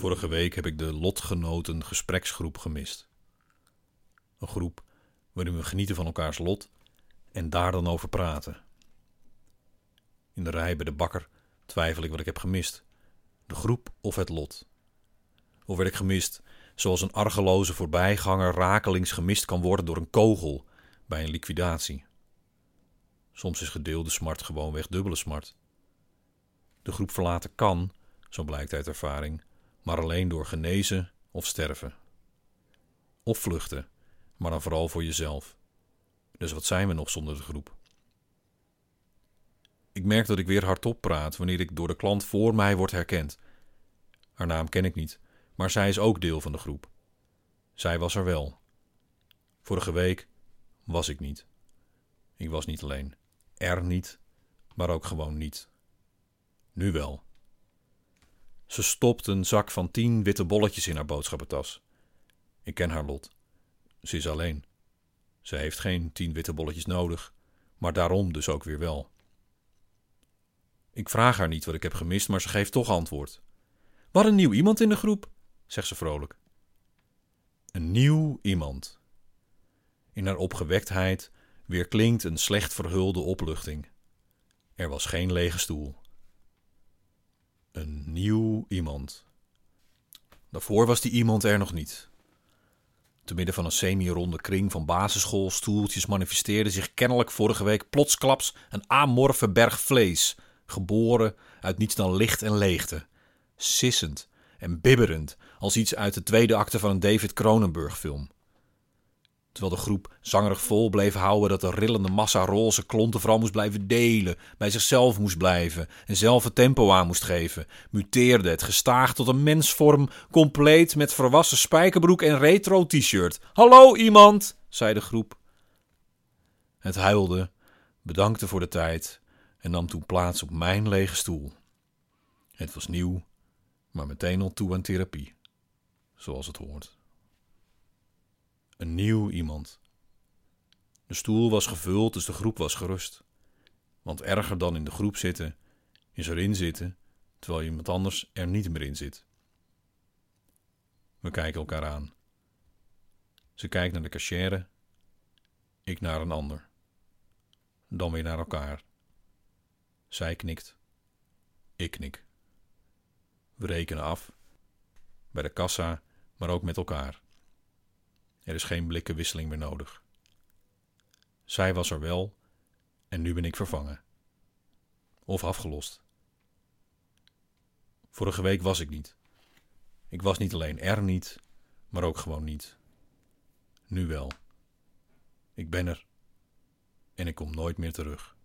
Vorige week heb ik de lotgenoten gespreksgroep gemist. Een groep waarin we genieten van elkaars lot en daar dan over praten. In de rij bij de bakker twijfel ik wat ik heb gemist: de groep of het lot. Of werd ik gemist zoals een argeloze voorbijganger rakelings gemist kan worden door een kogel bij een liquidatie? Soms is gedeelde smart gewoonweg dubbele smart. De groep verlaten kan, zo blijkt uit ervaring, maar alleen door genezen of sterven. Of vluchten, maar dan vooral voor jezelf. Dus wat zijn we nog zonder de groep? Ik merk dat ik weer hardop praat wanneer ik door de klant voor mij word herkend. Haar naam ken ik niet, maar zij is ook deel van de groep. Zij was er wel. Vorige week was ik niet. Ik was niet alleen er niet, maar ook gewoon niet. Nu wel. Ze stopt een zak van tien witte bolletjes in haar boodschappentas. Ik ken haar lot. Ze is alleen. Ze heeft geen tien witte bolletjes nodig, maar daarom dus ook weer wel. Ik vraag haar niet wat ik heb gemist, maar ze geeft toch antwoord. Wat een nieuw iemand in de groep, zegt ze vrolijk. Een nieuw iemand. In haar opgewektheid weer klinkt een slecht verhulde opluchting. Er was geen lege stoel. Een nieuw iemand. Daarvoor was die iemand er nog niet. Te midden van een semi-ronde kring van basisschoolstoeltjes manifesteerde zich kennelijk vorige week plotsklaps een amorfe berg vlees, geboren uit niets dan licht en leegte, sissend en bibberend als iets uit de tweede acte van een David Cronenberg film. Terwijl de groep zangerig vol bleef houden dat de rillende massa roze klonten vooral moest blijven delen, bij zichzelf moest blijven en zelf het tempo aan moest geven, muteerde het gestaag tot een mensvorm, compleet met verwassen spijkerbroek en retro t-shirt. Hallo iemand, zei de groep. Het huilde, bedankte voor de tijd en nam toen plaats op mijn lege stoel. Het was nieuw, maar meteen al toe aan therapie, zoals het hoort. Een nieuw iemand. De stoel was gevuld, dus de groep was gerust. Want erger dan in de groep zitten, is erin zitten, terwijl iemand anders er niet meer in zit. We kijken elkaar aan. Ze kijkt naar de cachère, ik naar een ander. Dan weer naar elkaar. Zij knikt, ik knik. We rekenen af, bij de kassa, maar ook met elkaar. Er is geen blikkenwisseling meer nodig. Zij was er wel en nu ben ik vervangen. Of afgelost. Vorige week was ik niet. Ik was niet alleen er niet, maar ook gewoon niet. Nu wel. Ik ben er en ik kom nooit meer terug.